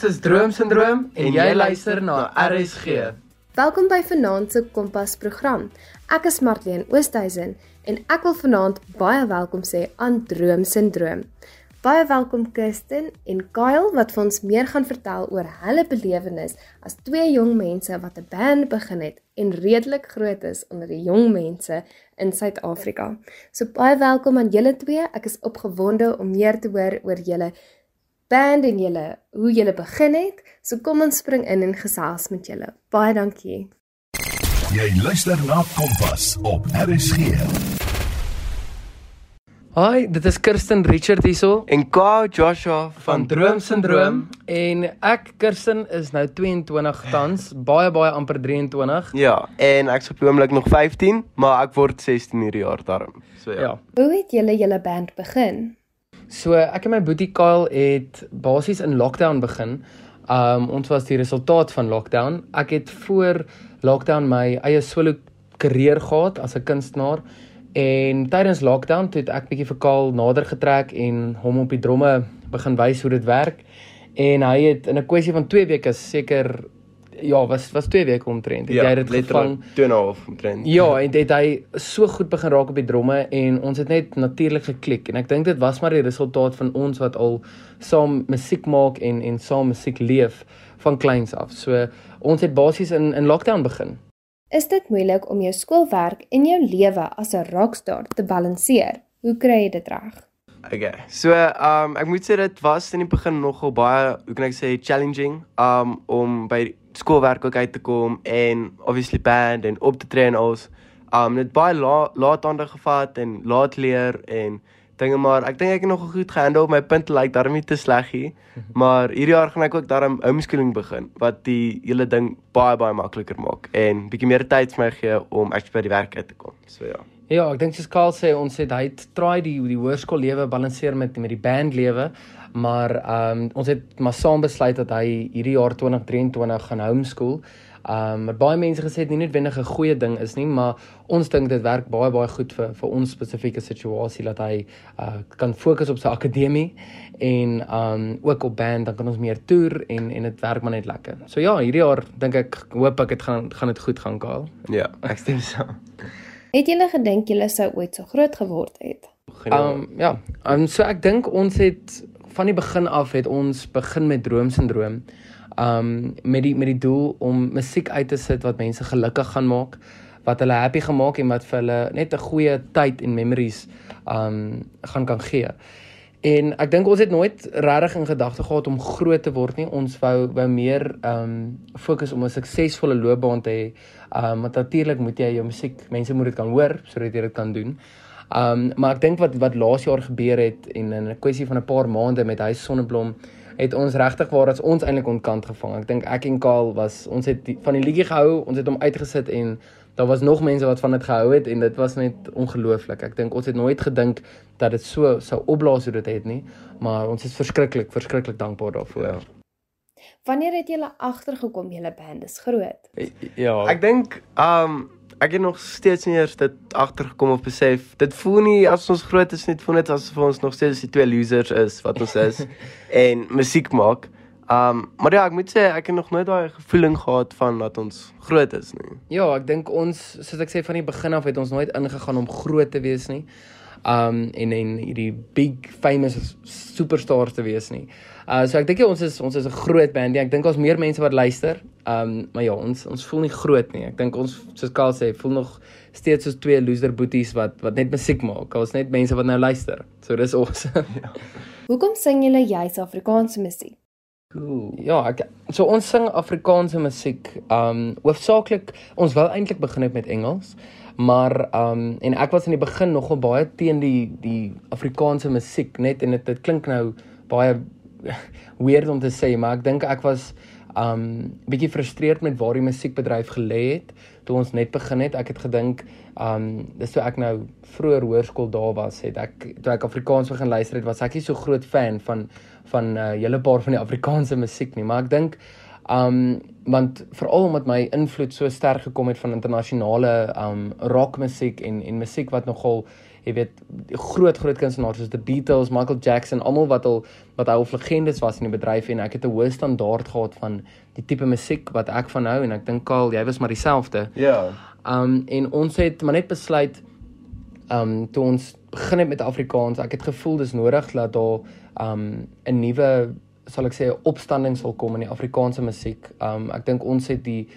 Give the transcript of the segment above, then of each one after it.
Ons is Droomsindroom en jy luister na RSG. Welkom by Vanaand se Kompas program. Ek is Marlene Oosthuizen en ek wil vanaand baie welkom sê aan Droomsindroom. Baie welkom Kirsten en Kyle wat vir ons meer gaan vertel oor hulle belewenis as twee jong mense wat 'n band begin het en redelik groot is onder die jong mense in Suid-Afrika. So baie welkom aan julle twee. Ek is opgewonde om meer te hoor oor julle band en julle hoe julle begin het. So kom ons spring in en gesels met julle. Baie dankie. Jy luister na Kompas op RSG. Hi, dit is Kirsten Richard hierso En Kyle Joshua van Droomsindroom en ek Kirsten is nou 22 tans, baie baie amper 23. Ja, en ek's op die oomblik nog 15, maar ek word 16 hierdie jaar darm. So ja. Ja. Hoe het julle julle band begin? So ek en my boetie Kyle het basies in lockdown begin. Um ons was die resultaat van lockdown. Ek het voor lockdown my eie solo karier gehad as 'n kunstenaar en tydens lockdown toe het ek bietjie vir Kyle nader getrek en hom op die dromme begin wys hoe dit werk. En hy het in 'n kwessie van 2 weke seker ja, was was 2 weke omtrent. Het jy dit gevang? 2 en 'n half omtrent. Ja, en dit hy so goed begin raak op die dromme en ons het net natuurlik geklik en ek dink dit was maar die resultaat van ons wat al saam musiek maak en en saam musiek leef van kleins af. So ons het basies in in lockdown begin. Is dit moeilik om jou skoolwerk en jou lewe as 'n rockstar te balanseer? Hoe kry jy dit reg? Okay. So, um ek moet sê dit was in die begin nogal baie, hoe kan ek sê, challenging um om by skoolwerk ook uit te kom en obviously band en op te tree en alles. Um dit baie la, laat ander gevat en laat leer en dinge maar ek dink ek het nogal goed gehandle. My punte lyk like, daarom nie te sleg nie. Maar hierdie jaar gaan ek ook daarom homeschooling begin wat die hele ding baie baie makliker maak en bietjie meer tyd vir my gee om actually by die werk uit te kom. So ja. Ja, ek dink soos Karl sê, ons het hy het try die die hoërskoollewe balanseer met met die bandlewe, maar ehm um, ons het maar saam besluit dat hy hierdie jaar 2023 gaan homeschool. Ehm um, baie mense gesê dit nie noodwendig 'n goeie ding is nie, maar ons dink dit werk baie baie goed vir vir ons spesifieke situasie dat hy uh kan fokus op sy akademie en ehm um, ook op band, dan kan ons meer toer en en dit werk maar net lekker. So ja, hierdie jaar dink ek hoop ek dit gaan gaan dit goed gaan Karl. Ja, ek stem saam. Het julle gedink julle sou ooit so groot geword het? Um ja, um, so ek dink ons het van die begin af het ons begin met droomsindroom. Um met die met die doel om musiek uit te sit wat mense gelukkig gaan maak, wat hulle happy gemaak en wat vir hulle net 'n goeie tyd en memories um gaan kan gee. En ek dink ons het nooit regtig in gedagte gehad om groot te word nie. Ons wou wou meer um fokus om 'n suksesvolle loopbaan te hê. Um want natuurlik moet jy jou musiek, mense moet dit kan hoor sodat jy dit kan doen. Um maar ek dink wat wat laas jaar gebeur het en in 'n kwessie van 'n paar maande met Huis Sonneblom het ons regtig waar as ons eintlik ontkant gevang. Ek dink ek en Kaal was ons het die, van die liedjie gehou, ons het hom uitgesit en daar was nog mense wat van dit gehou het en dit was net ongelooflik. Ek dink ons het nooit gedink dat dit so sou opblaas hoe dit het nie, maar ons is verskriklik verskriklik dankbaar daarvoor. Ja. Wanneer het julle agtergekom julle band is groot? Ja. Ek dink um ek het nog steeds nie eers dit agtergekom of besef. Dit voel nie as ons groot is net voel net asof ons nog steeds die twee losers is wat ons is en musiek maak. Um maar ja, ek moet sê ek het nog nooit daai gevoeling gehad van dat ons groot is nie. Ja, ek dink ons soos ek sê van die begin af het ons nooit ingegaan om groot te wees nie. Um en en hierdie big famous superstars te wees nie. Uh so ek dink ons is ons is 'n groot band. Ja, ek dink ons meer mense wat luister. Um maar ja, ons ons voel nie groot nie. Ek dink ons soos Karl sê, voel nog steeds soos twee loser boeties wat wat net musiek maak. Ons net mense wat nou luister. So dis awesome. ja. Hoekom sing julle juis Afrikaanse musiek? Cool. Ja, ek so ons sing Afrikaanse musiek. Um hoofsaaklik ons wou eintlik begin het met Engels, maar um en ek was in die begin nogal baie teen die die Afrikaanse musiek net en dit dit klink nou baie weird om te sê, maar ek dink ek was um bietjie frustreerd met waar die musiekbedryf gelê het toe ons net begin het. Ek het gedink um dis toe ek nou vroeër hoërskool daar was, het ek toe ek Afrikaans begin luister het, was ek nie so groot fan van van 'n uh, hele paar van die Afrikaanse musiek nie, maar ek dink Um want veral omdat my invloed so sterk gekom het van internasionale um rockmusiek en en musiek wat nogal jy weet groot groot kunstenaars soos the Beatles, Michael Jackson, almal wat al wat al legendes was in die bedryf en ek het 'n hoë standaard gehad van die tipe musiek wat ek van hou en ek dink Karl, jy was maar dieselfde. Ja. Um en ons het maar net besluit um toe ons begin het met Afrikaans, ek het gevoel dis nodig dat daar um 'n nuwe sal ek sê opstanding sal kom in die Afrikaanse musiek. Um ek dink ons het die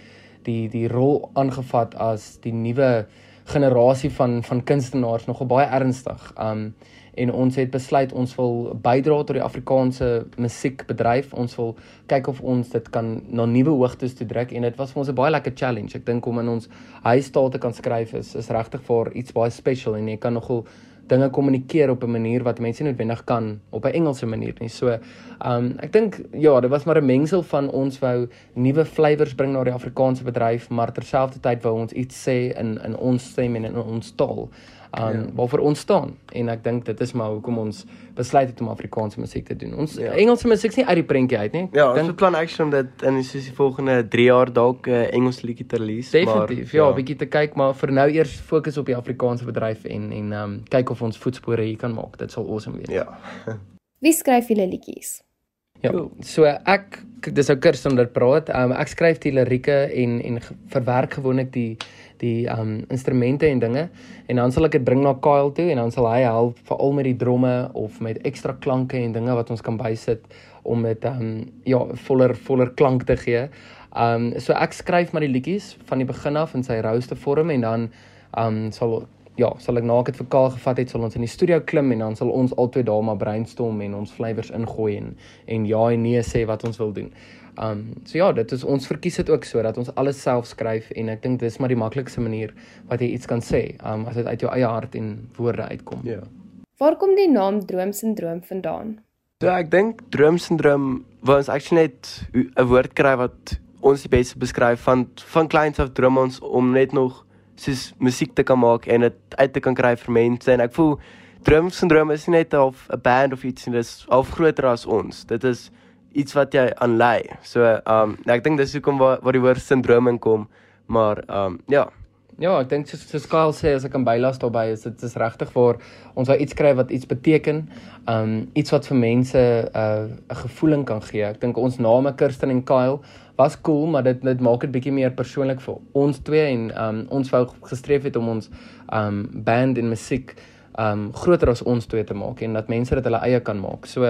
die die rol aangevat as die nuwe generasie van van kunstenaars nogal baie ernstig. Um en ons het besluit ons wil bydra tot die Afrikaanse musiekbedryf. Ons wil kyk of ons dit kan na nuwe hoogtes toe druk en dit was vir ons 'n baie lekker challenge. Ek dink om in ons huistaal te kan skryf is is regtig vir iets baie special en jy kan nogal dinge kommunikeer op 'n manier wat mense noodwendig kan op 'n Engelse manier nie. So, um ek dink ja, dit was maar 'n mengsel van ons wou nuwe flavours bring na die Afrikaanse bedryf, maar terselfdertyd wou ons iets sê in in ons stem en in ons taal. Um ja. waarvoor ons staan en ek dink dit is maar hoekom ons besluit het om Afrikaanse musiek te doen. Ons ja. Engelse musiek is nie uit die prentjie uit nie. Ja, ons beplan actually om dit in die soos die volgende 3 jaar dalk 'n uh, Engels liedjie te release, Definitief, maar ja, 'n ja. bietjie te kyk, maar vir nou eers fokus op die Afrikaanse bedryf en en um kyk of ons voetspore hier kan maak. Dit sal awesome wees. Ja. Wie skryf julle liedjies? Ja. So ek dis ou Kirsten wat praat. Um ek skryf die lirieke en en verwerk gewoonlik die die um instrumente en dinge en dan sal ek dit bring na Kyle toe en dan sal hy help veral met die dromme of met ekstra klanke en dinge wat ons kan bysit om dit um ja voller voller klank te gee. Um so ek skryf maar die liedjies van die begin af in sy rouste vorm en dan um sal ja, sal ek na ek dit vir Kaal gevat het, sal ons in die studio klim en dan sal ons albei daar maar brainstorm en ons flavours ingooi en en ja en nee sê wat ons wil doen. Um so ja, dit is ons verkies dit ook so dat ons alles self skryf en ek dink dis maar die maklikste manier wat jy iets kan sê, um as dit uit jou eie hart en woorde uitkom. Ja. Waar kom die naam droomsindroom vandaan? So ek dink droomsindroom was actually net 'n woord kry wat ons die beste beskryf van van kleins af droom ons om net nog soos musiek te kan maak en dit uit te kan kry vir mense en ek voel droomsindroom is nie net 'n band of iets nie, dit is al groter as ons. Dit is iets wat jy aan lei. So um ek dink dis hoekom waar waar die woord sindroom inkom, maar um ja. Ja, ek dink soos soos Kyle sê as ek kan bylas daarbey is dit is regtig waar ons wou iets skryf wat iets beteken. Um iets wat vir mense 'n uh, 'n gevoeling kan gee. Ek dink ons name Kirsten en Kyle was cool, maar dit dit maak dit bietjie meer persoonlik vir ons twee en um ons wou gestreef het om ons um band en musiek um groter as ons twee te maak en dat mense dit hulle eie kan maak. So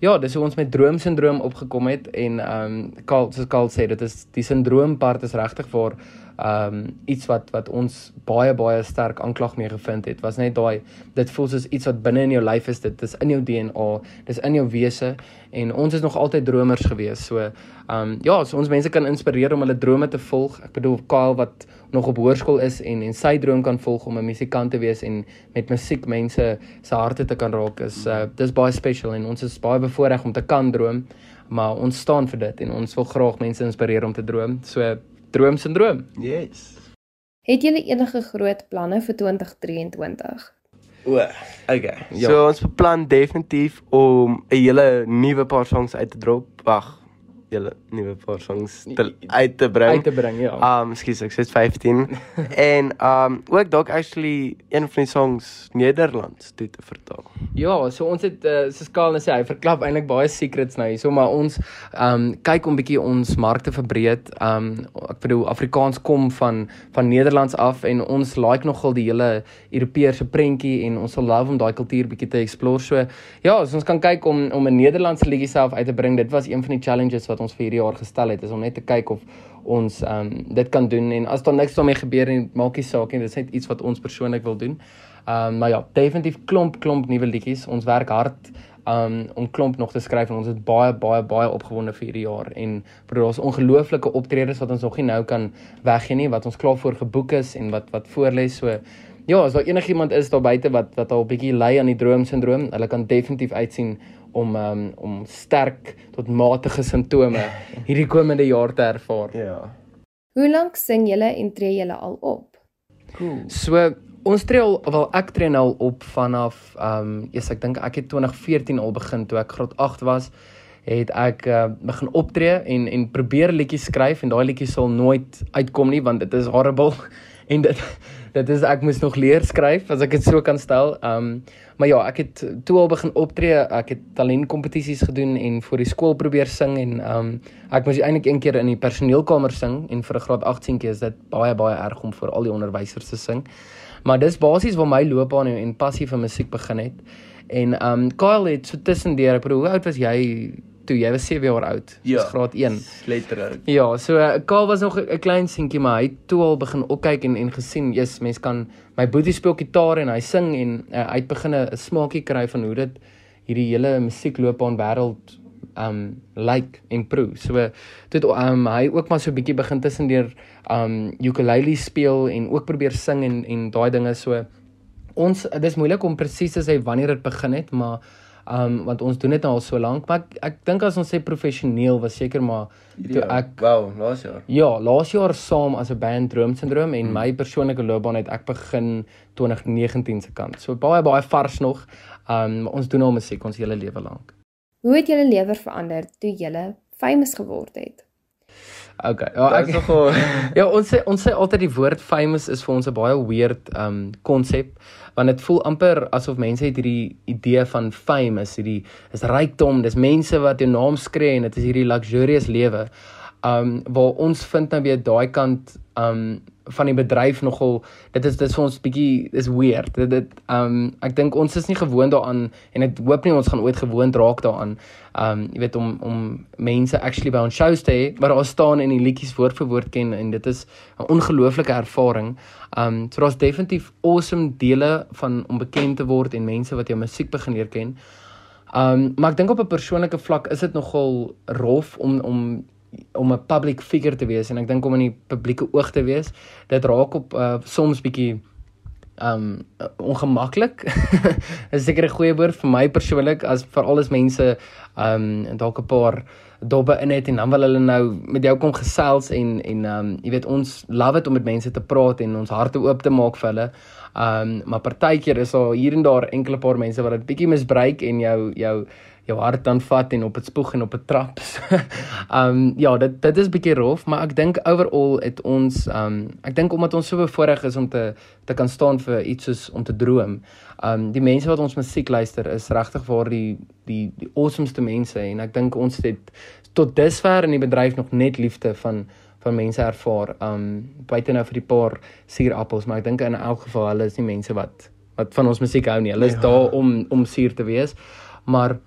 ja, dis hoe ons met droomsindroom opgekom het en um Karl soos Karl sê dit is die sindroom part is regtig vir um iets wat wat ons baie baie sterk aanklag mee gevind het was net daai dit voel soos iets wat binne in jou lyf is dit is in jou DNA dis in jou wese en ons is nog altyd dromers gewees so um ja so ons mense kan inspireer om hulle drome te volg. Ek bedoel Kyle wat nog op hoërskool is en en sy droom kan volg om 'n musikant te wees en met musiek mense se harte te kan raak is uh, dis baie special en ons is baie bevoorreg om te kan droom maar ons staan vir dit en ons wil graag mense inspireer om te droom. So droomsindroom. Yes. Het julle enige groot planne vir 2023? O, okay. Ja. So ons beplan definitief om 'n hele nuwe paar songs uit te drop. Wag, julle nuwe paar songs te, uit te bring. Uit te bring, ja. Um, skus, ek sê 15. en um ook dalk actually een van die songs Nederlands toe te vertaal. Ja, so ons het uh, so skaal en sê hy verklap eintlik baie secrets nou hierso, maar ons um kyk om bietjie ons markte verbreed. Um ek bedoel Afrikaans kom van van Nederlands af en ons like nogal die hele Europese prentjie en ons sal love om daai kultuur bietjie te explore. So ja, so ons kan kyk om om 'n Nederlandse liedjie self uit te bring. Dit was een van die challenges wat ons vir hierdie jaar gestel het is om net te kyk of ons ehm um, dit kan doen en as daar niks daarmee gebeur en maak nie saak nie dit is net iets wat ons persoonlik wil doen. Ehm um, maar ja, definitief klomp klomp nuwe liedjies. Ons werk hard um om klomp nog te skryf en ons is baie baie baie opgewonde vir hierdie jaar en vir ons ongelooflike optredes wat ons nog nie nou kan weggee nie wat ons klaar voor geboek is en wat wat voorlê so ja as daar enigiemand is daar buite wat wat al 'n bietjie ly aan die droomsindroom hulle kan definitief uitsien om um, om sterk tot matige simptome hierdie komende jaar te ervaar. Ja. Hoe lank sing julle en tree julle al op? Cool. So ons tree al wel ek tree nou op vanaf ehm um, yes, ek dink ek het 2014 al begin toe ek graad 8 was het ek uh, begin optree en en probeer liedjies skryf en daai liedjies sal nooit uitkom nie want dit is horrible en dit dit is ek moes nog leer skryf as ek dit so kan stel. Um maar ja, ek het toe al begin optree. Ek het talentkompetisies gedoen en vir die skool probeer sing en um ek moes eintlik een keer in die personeelkamer sing en vir 'n graad 8 seentjie is dit baie baie erg om vir al die onderwysers te sing. Maar dis basies waar my loopbaan en, passie vir musiek begin het. En um Kyle het so tussendeur, ek bedoel, hoe oud was jy toe? Jy was 7 jaar oud. Ja. Dis graad 1. Letterlik. Ja, so uh, Kyle was nog 'n klein seentjie, maar hy het toe al begin opkyk en en gesien, "Jesus, mens kan my boetie speel gitaar en hy sing en uh, hy het begin 'n smaakie kry van hoe dit hierdie hele musiekloopbaan wêreld um lyk en proe. So dit um hy ook maar so 'n bietjie begin tussendeur um ukulele speel en ook probeer sing en en daai dinge so ons dis moeilik om presies te sê wanneer dit begin het, maar um want ons doen dit nou al so lank, maar ek, ek dink as ons sê professioneel was seker maar toe ek wow, laas jaar. Ja, laas jaar saam as 'n band Droom Syndroom en hmm. my persoonlike loopbaan het ek begin 2019 se kant. So baie baie vars nog. Um ons doen al musiek ons hele lewe lank. Hoe het julle lewe verander toe julle famous geword het? Okay. Ja, Dit is nogal ja, ons sê ons sê altyd die woord famous is vir ons 'n baie weird um konsep want dit voel amper asof mense het hierdie idee van fame is hierdie is rykdom, dis mense wat jou naam skree en dit is hierdie luxurious lewe. Um waar ons vind nou weer daai kant um van die bedryf nogal dit is dit is vir ons bietjie is weird. Dit dit um ek dink ons is nie gewoond daaraan en ek hoop nie ons gaan ooit gewoond raak daaraan. Um jy weet om om mense actually by ons shows te hê waar daar staan en die liedjies woord vir woord ken en dit is 'n ongelooflike ervaring. Um so daar's definitief awesome dele van om bekend te word en mense wat jou musiek begin leer ken. Um maar ek dink op 'n persoonlike vlak is dit nogal rof om om om 'n public figure te wees en ek dink om in die publieke oog te wees, dit raak op uh, soms bietjie um ongemaklik. is seker 'n goeie woord vir my persoonlik as veral as mense um dalk 'n paar dobbe in het en dan wil hulle nou met jou kom gesels en en um jy weet ons love dit om met mense te praat en ons harte oop te maak vir hulle. Um maar partykeer is daar hier en daar enkele paar mense wat dit bietjie misbruik en jou jou jou hart dan vat en op dit spoeg en op 'n trap. um ja, dit dit is bietjie rof, maar ek dink overall het ons um ek dink omdat ons so bevoorreg is om te te kan staan vir iets soos om te droom. Um die mense wat ons musiek luister is regtig waar die die die awesomeste mense en ek dink ons het tot dusver in die bedryf nog net liefde van van mense ervaar. Um buite nou vir die paar suurappels, maar ek dink in elk geval hulle is nie mense wat wat van ons musiek hou nie. Hulle is ja. daar om om suur te wees. Maar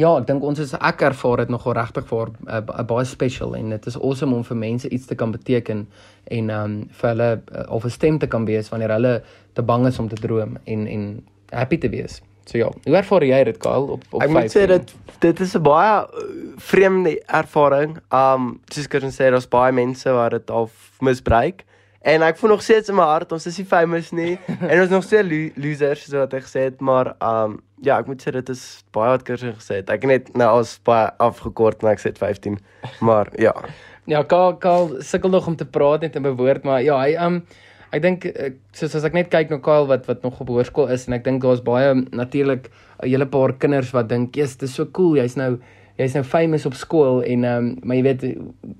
Ja, ek dink ons is ek ervaar dit nogal regtig vir 'n uh, baie special en dit is awesome om vir mense iets te kan beteken en um vir hulle uh, of 'n stem te kan wees wanneer hulle te bang is om te droom en en happy te wees. So ja, hoe ervaar jy dit Kyle op op Ek moet sê dit dit is 'n baie uh, vreemde ervaring. Um soos ek kan sê daar's baie mense wat dit al misbruik. En ek voel nog steeds in my hart ons is nie famous nie en ons is nog steeds lo losers soos wat ek gesê het, maar um ja, ek moet sê dit is baie wat Kirsten gesê het. Ek het net nou as baie afgekort maar ek sê 15. Maar ja. Ja, Kyle Kyle sukkel nog om te praat net in bewoord, maar ja, hy um ek dink ek- soos as ek net kyk na Kyle wat wat nog op hoërskool is en ek dink daar's baie natuurlik 'n hele paar kinders wat dink, "Jesus, dis so cool. Jy's nou jy's nou famous op skool en ehm um, maar jy weet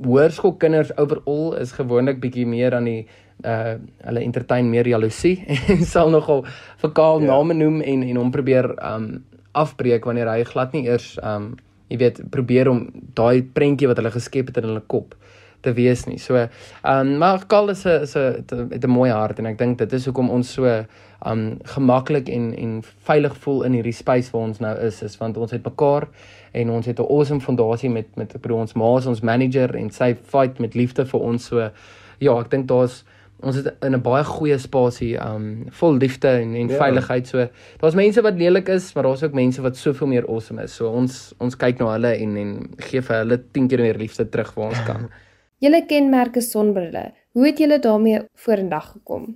hoërskoolkinders overall is gewoonlik bietjie meer aan die uh hulle entertain meer jaloesie en sal nogal vir Kaal Ja. name noem en en hom probeer um afbreek wanneer hy glad nie eers um jy weet probeer om daai prentjie wat hulle geskep het in hulle kop te wees nie. So um maar Kaal is 'n is 'n het 'n- mooi hart en ek dink dit is hoekom ons so um gemaklik en en veilig voel in hierdie space waar ons nou is is want ons het mekaar en ons het 'n awesome fondasie met met ek bedoel ons ma is ons manager en sy fight met liefde vir ons so ja ek dink daar's ons is in 'n baie goeie spasie um vol liefde en en ja. veiligheid so daar's mense wat lelik is maar daar's ook mense wat soveel meer awesome is so ons ons kyk na hulle en en gee vir hulle 10 keer meer liefde terug waar ons kan Julle kenmerke sonbrille. Hoe het julle daarmee vorendag gekom?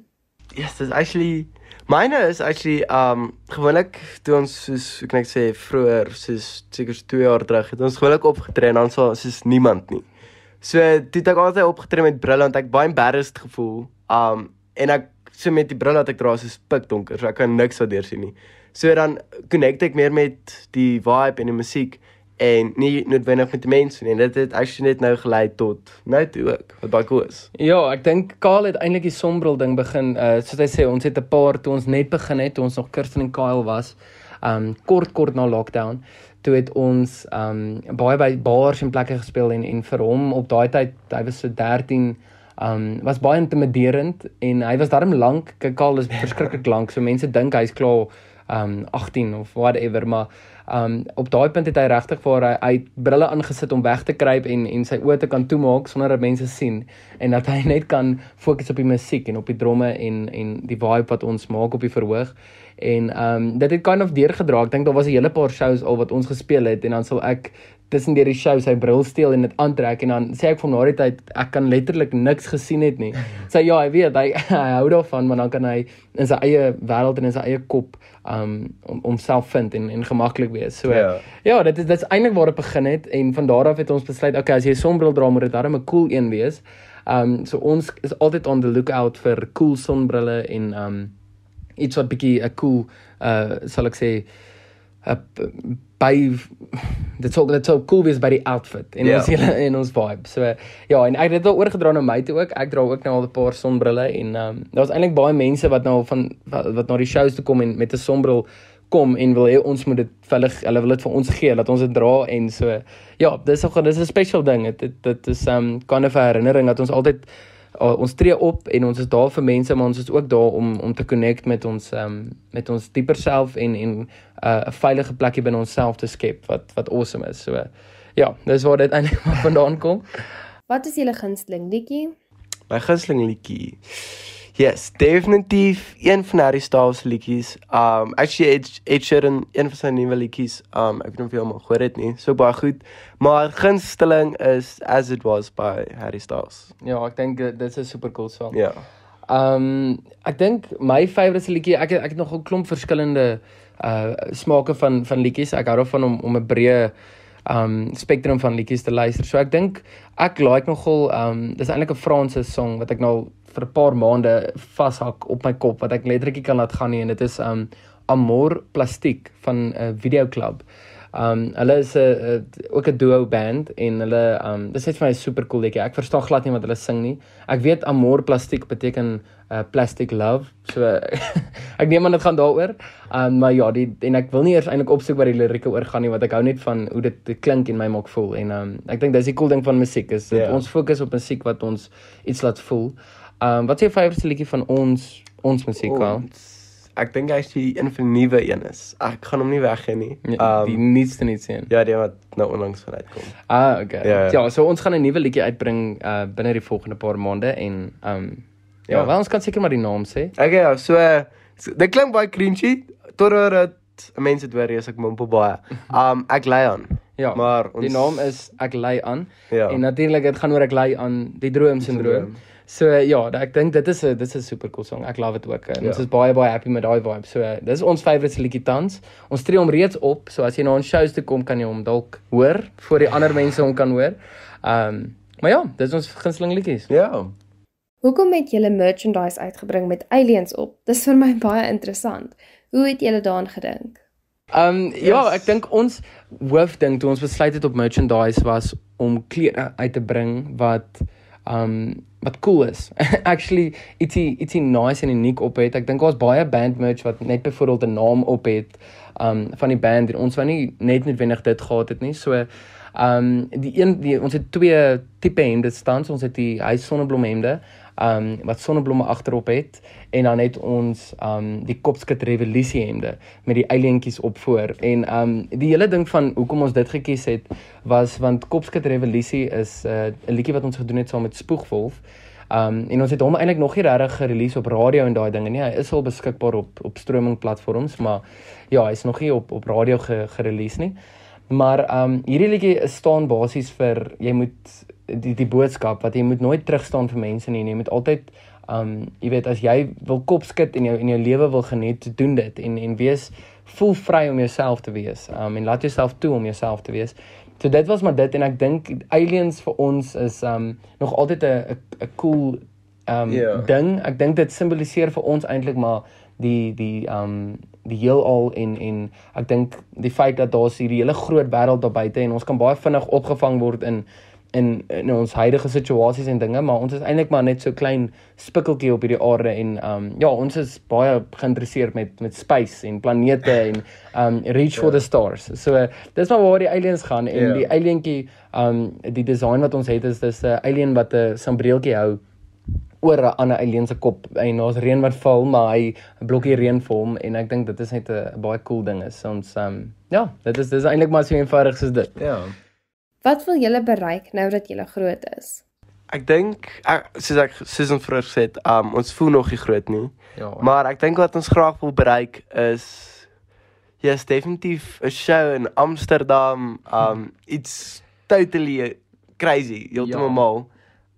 Yes, dis actually myne is actually um gewoonlik toe ons soos hoe kan ek sê vroeër soos seker so 2 jaar terug het ons gewoonlik opgetree en dan so soos niemand nie. So toe het ek altyd opgetree met brille want ek baie embarrassed gevoel. Um en ek so met die brille wat ek dra is pikdonker, so ek kan niks wat deur sien nie. So dan connect ek meer met die vibe en die musiek en nie noodwendig met mense nie. Dit het actually net nou gelei tot nou toe ook wat baie cool is. Ja, ek dink Kaal het eintlik die sombrel ding begin. Uh soos hy sê, ons het 'n paar toe ons net begin het, toe ons nog Kirsten en Kyle was. Um kort kort na lockdown. Toe het ons um baie by bars en plekke gespeel en en vir hom op daai tyd, hy was so 13 um was baie intimiderend en hy was darm lank. Kyk Kaal is verskriklik lank. So mense dink hy's klaar um 18 of whatever, maar um op daai punt het hy regtig vir hy, het brille aangesit om weg te kruip en en sy oë te kan toemaak sonder dat mense sien en dat hy net kan fokus op die musiek en op die dromme en en die vibe wat ons maak op die verhoog. En um dit het kind of deurgedra. Ek dink daar was 'n hele paar shows al wat ons gespeel het en dan sal ek tussen deur die show sy bril steel en dit aantrek en dan sê ek vir hom na die tyd ek kan letterlik niks gesien het nie. Sê ja, hy weet hy, hy hou daarvan maar dan kan hy in sy eie wêreld en in sy eie kop um om homself vind en en gemaklik wees. So Ja. ja, dit is dit is eintlik waar dit begin het en van daar af het ons besluit okay, as jy 'n sonbril dra moet dit darem 'n cool een wees. Um so ons is altyd on the lookout vir cool sonbrille en um iets wat bietjie 'n cool uh sal ek sê 'n by dit sou dit sou cool wees by die outfit en Ja. ons hele en ons vibe. So ja, en ek het dit al oorgedra na my toe ook. Ek dra ook nou al 'n paar sonbrille en um daar's eintlik baie mense wat nou van wat, wat na die shows toe kom en met 'n sonbril kom en wil hê ons moet dit hulle hulle wil dit vir ons gee dat ons dit dra en so ja, dis ook dis 'n special ding. Dit dit, dit is um kind of 'n herinnering dat ons altyd uh, ons tree op en ons is daar vir mense maar ons is ook daar om om te connect met ons um met ons dieper self en en uh, 'n veilige plekkie binne onsself te skep wat wat awesome is. So ja, dis waar dit eintlik vandaan kom. Wat is julle gunsteling liedjie? My gunsteling liedjie. Yes, definitief een van Harry Styles se liedjies. Um actually Ed, Ed Sheeran een van sy nuwe liedjies. Um ek weet nie of jy hom al gehoor het nie. So baie goed. Maar gunsteling is As It Was by Harry Styles. Ja, ek dink dit dit is 'n super cool song. Ja. Um ek dink my favourite liedjie, ek het, ek het nog 'n klomp verskillende uh smake van van liedjies. Ek hou daarvan om om 'n breë um spektrum van liedjies te luister. So ek dink ek like nogal um dis eintlik 'n Franse song wat ek nou vir 'n paar maande vashak op my kop wat ek letterlik kan laat gaan nie en dit is um Amor Plastiek van 'n uh, videoklub. Um hulle is 'n uh, ook 'n duo band en hulle um dis net vir my super cool liedjie. Ek verstaan glad nie wat hulle sing nie. Ek weet Amor Plastiek beteken uh, plastic love. So ek neem aan dit gaan daaroor. Um maar ja, die en ek wil nie eers eintlik opsoek wat die lirieke oor gaan nie, want ek hou net van hoe dit, dit klink en my maak voel en um ek dink dis die cool ding van musiek is dat Ja. ons fokus op musiek wat ons iets laat voel. Um wat is jou favourite liedjie van ons ons musiek? Ons- Ek dink hy's die een van die nuwe een is. Ek gaan hom nie weggee nie. Ja, die Um nietste nie sien. ja, die wat nou onlangs gaan uitkom. Ah, okay. Ja, Ja, ja. ja so ons gaan 'n nuwe liedjie uitbring uh binne die volgende paar maande en um ja, Ja. wel ons kan seker maar die naam sê. Okay, ja, so, so dit klink baie cringy totdat dit mense dit hoor as ek mompel baie. Um ek lei aan. Ja. Maar ons Die naam is Ek lei aan. Ja. En natuurlik dit gaan oor ek lei aan die droomsindroom. Droom. So ja, ek dink dit is 'n dit is 'n super cool song. Ek love dit ook. En Ja. ons is baie baie happy met daai vibe. So dis ons favourite liedjie tans. Ons tree hom reeds op, so as jy na ons shows toe kom, kan jy hom dalk hoor voor die ander mense hom kan hoor. Um maar ja, dis ons gunsteling liedjies. Ja. Hoekom het julle merchandise uitgebring met aliens op? Dis vir my baie interessant. Hoe het julle daaraan gedink? Um ja, Yes. ek dink ons hoofding toe ons besluit het op merchandise was om klere uit te bring wat um wat cool is. Actually ietsie ietsie nice en uniek op het. Ek dink daar's baie band merch wat net byvoorbeeld 'n naam op het um van die band en ons wou nie net noodwendig dit gehad het nie. So um die een die ons het twee tipe hemde staan. Ons het die hy sonneblom hemde um wat sonneblomme agterop het en dan het ons um die Kopskit revolusie hemde met die alientjies op voor en um die hele ding van hoekom ons dit gekies het was want Kopskit revolusie is 'n uh, liedjie wat ons gedoen het saam met Spoegwolf. Um en ons het hom eintlik nog nie regtig gerelease op radio en daai dinge nie. Hy is al beskikbaar op op streaming platforms, maar ja, hy's nog nie op op radio ge, gerelease nie. Maar um hierdie liedjie staan basies vir jy moet die die boodskap wat jy moet nooit terugstaan vir mense nie. Jy moet altyd um jy weet as jy wil kop skud en jou en jou lewe wil geniet, doen dit en en wees voel vry om jouself te wees. Um en laat jouself toe om jouself te wees. So dit was maar dit en ek dink aliens vir ons is um nog altyd 'n 'n cool um Ja. ding. Ek dink dit simboliseer vir ons eintlik maar die die um die heelal en en ek dink die feit dat daar's hierdie hele groot wêreld daar buite en ons kan baie vinnig opgevang word in in in ons huidige situasies en dinge, maar ons is eintlik maar net so klein spikkeltjie op hierdie aarde en um ja, ons is baie geïnteresseerd met met space en planete en um reach for Ja. the stars. So uh, dis maar waar die aliens gaan en Ja. die alientjie um die design wat ons het is dis 'n alien wat 'n sambreeltjie hou oor 'n ander alien se kop en daar's reën wat val maar hy 'n blokkie reën vir hom en ek dink dit is net 'n baie cool ding is ons um ja dit is dis eintlik maar so eenvoudig soos dit Ja. Wat wil julle bereik nou dat julle groot is? Ek dink ek- soos ek soos ons vroeër gesê het, um ons voel nog nie groot nie. ja Maar ek dink wat ons graag wil bereik is ja, is definitief 'n show in Amsterdam, um iets totally crazy, heeltemal Ja. mal.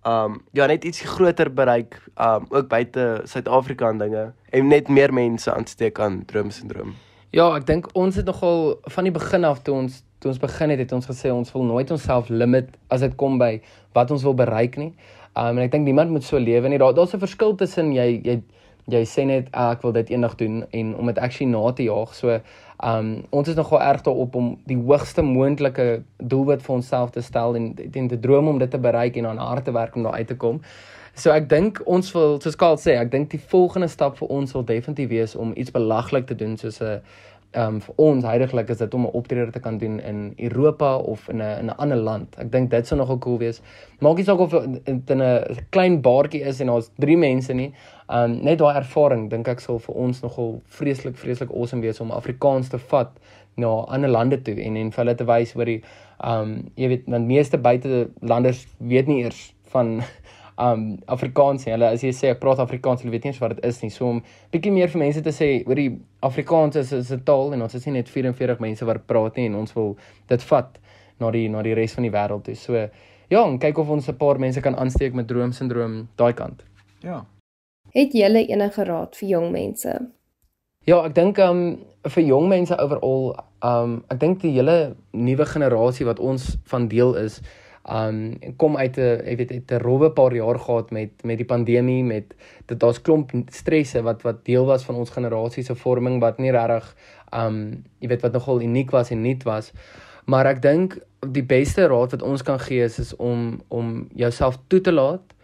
Um ja, net iets groter bereik, um ook buite Suid-Afrika en dinge en net meer mense aansteek aan droomsindroom. Ja, ek dink ons het nogal van die begin af toe ons toe ons begin het, het ons gesê ons wil nooit onsself limit as dit kom by wat ons wil bereik nie. Um en ek dink niemand moet so lewe nie. Daar daar's 'n verskil tussen jy jy jy sê net ah, ek wil dit eendag doen en om dit actually na te jaag. So um ons is nogal erg daarop om die hoogste moontlike doelwit vir onsself te stel en en te droom om dit te bereik en aan hard te werk om daar uit te kom. So ek dink ons wil soos Karl sê, ek dink die volgende stap vir ons sal definitief wees om iets belaglik te doen soos 'n um, vir ons heidaglik is dit om 'n optrede te kan doen in Europa of in 'n in 'n ander land. Ek dink dit sou nogal cool wees. Maak nie saak of dit in 'n klein baartjie is en daar's 3 mense nie. Ehm um, net daai ervaring dink ek sal vir ons nogal vreeslik vreeslik awesome wees om Afrikaans te vat na ander lande toe en en vir hulle te wys oor die ehm um, jy weet want meeste buitelanders weet nie eers van um Afrikaans nie. Hulle as jy sê ek praat Afrikaans, hulle weet nie eens wat dit is nie. So om bietjie meer vir mense te sê oor die Afrikaans is is 'n taal en ons is nie net 44 mense wat praat nie en ons wil dit vat na die na die res van die wêreld toe. So ja, en kyk of ons 'n paar mense kan aansteek met droomsindroom daai kant. Ja. Het julle enige raad vir jong mense? Ja, ek dink um vir jong mense overall, um ek dink die hele nuwe generasie wat ons van deel is, um kom uit 'n jy weet uit 'n rowwe paar jaar gehad met met die pandemie met dit daar's klomp stresse wat wat deel was van ons generasie se vorming wat nie regtig um jy weet wat nogal uniek was en nuut was. Maar ek dink die beste raad wat ons kan gee is, is om om jouself toe te laat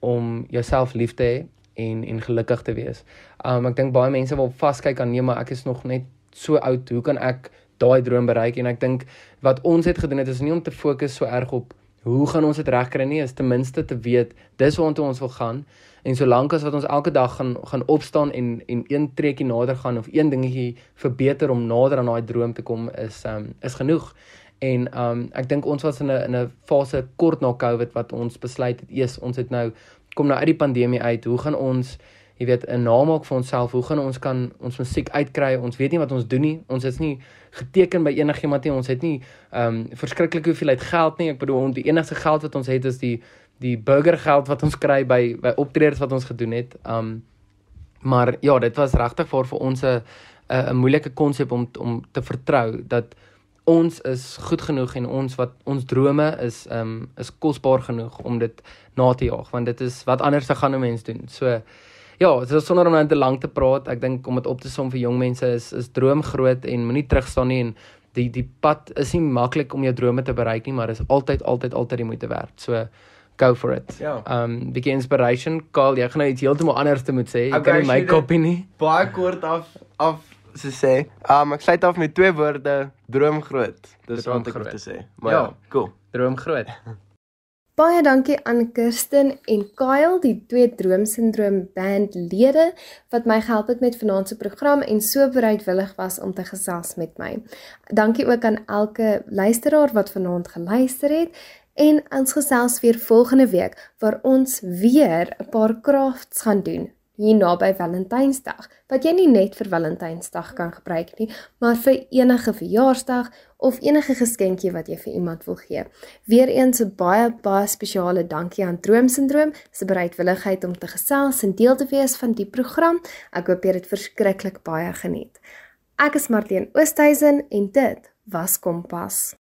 om jouself lief te hê en en gelukkig te wees. Um ek dink baie mense wil vaskyk aan nee, maar ek is nog net so oud. Hoe kan ek daai droom bereik? En ek dink wat ons het gedoen het is nie om te fokus so erg op hoe gaan ons dit regkry nie, is ten minste te weet dis waartoe ons wil gaan. En solank as wat ons elke dag gaan gaan opstaan en en een treukie nader gaan of een dingetjie verbeter om nader aan daai droom te kom is um is genoeg. En um ek dink ons was in 'n in 'n fase kort na Covid wat ons besluit het eers ons het nou kom nou uit die pandemie uit. Hoe gaan ons jy weet 'n naam maak vir onsself? Hoe gaan ons kan ons musiek uitkry? Ons weet nie wat ons doen nie. Ons is nie geteken by enigiemand nie. Ons het nie um verskriklike hoeveelheid geld nie. Ek bedoel ons die enigste geld wat ons het is die die burgergeld wat ons kry by by optredes wat ons gedoen het. Um maar ja, dit was regtig vir vir ons 'n 'n moeilike konsep om om te vertrou dat ons is goed genoeg en ons wat ons drome is um is kosbaar genoeg om dit na te jaag want dit is wat anders te gaan 'n mens doen. So ja, so sonder om nou te lank te praat, ek dink om dit op te som vir jong mense is is droom groot en moenie terugstaan nie en die die pad is nie maklik om jou drome te bereik nie, maar is altyd altyd altyd die moeite werd. So go for it. Ja. Um bietjie inspiration. Karl, jy gaan nou iets heeltemal anders te moet sê. Jy Okay, kan nie my dit. kopie nie. Baie kort af af so sê. Um ek sluit af met twee woorde, droom groot. Dis Droom wat ek wil sê. Maar Ja. ja, cool. Droom groot. Baie dankie aan Kirsten en Kyle, die twee droomsindroom bandlede wat my gehelp het met vanaand se program en so bereidwillig was om te gesels met my. Dankie ook aan elke luisteraar wat vanaand geluister het en ons gesels weer volgende week waar ons weer 'n paar crafts gaan doen hier naby Valentynsdag wat jy nie net vir Valentynsdag kan gebruik nie, maar vir enige verjaarsdag of enige geskenkie wat jy vir iemand wil gee. Weereens 'n baie baie spesiale dankie aan Droomsindroom se bereidwilligheid om te gesels en deel te wees van die program. Ek hoop jy het dit verskriklik baie geniet. Ek is Marlene Oosthuizen en dit was Kompas.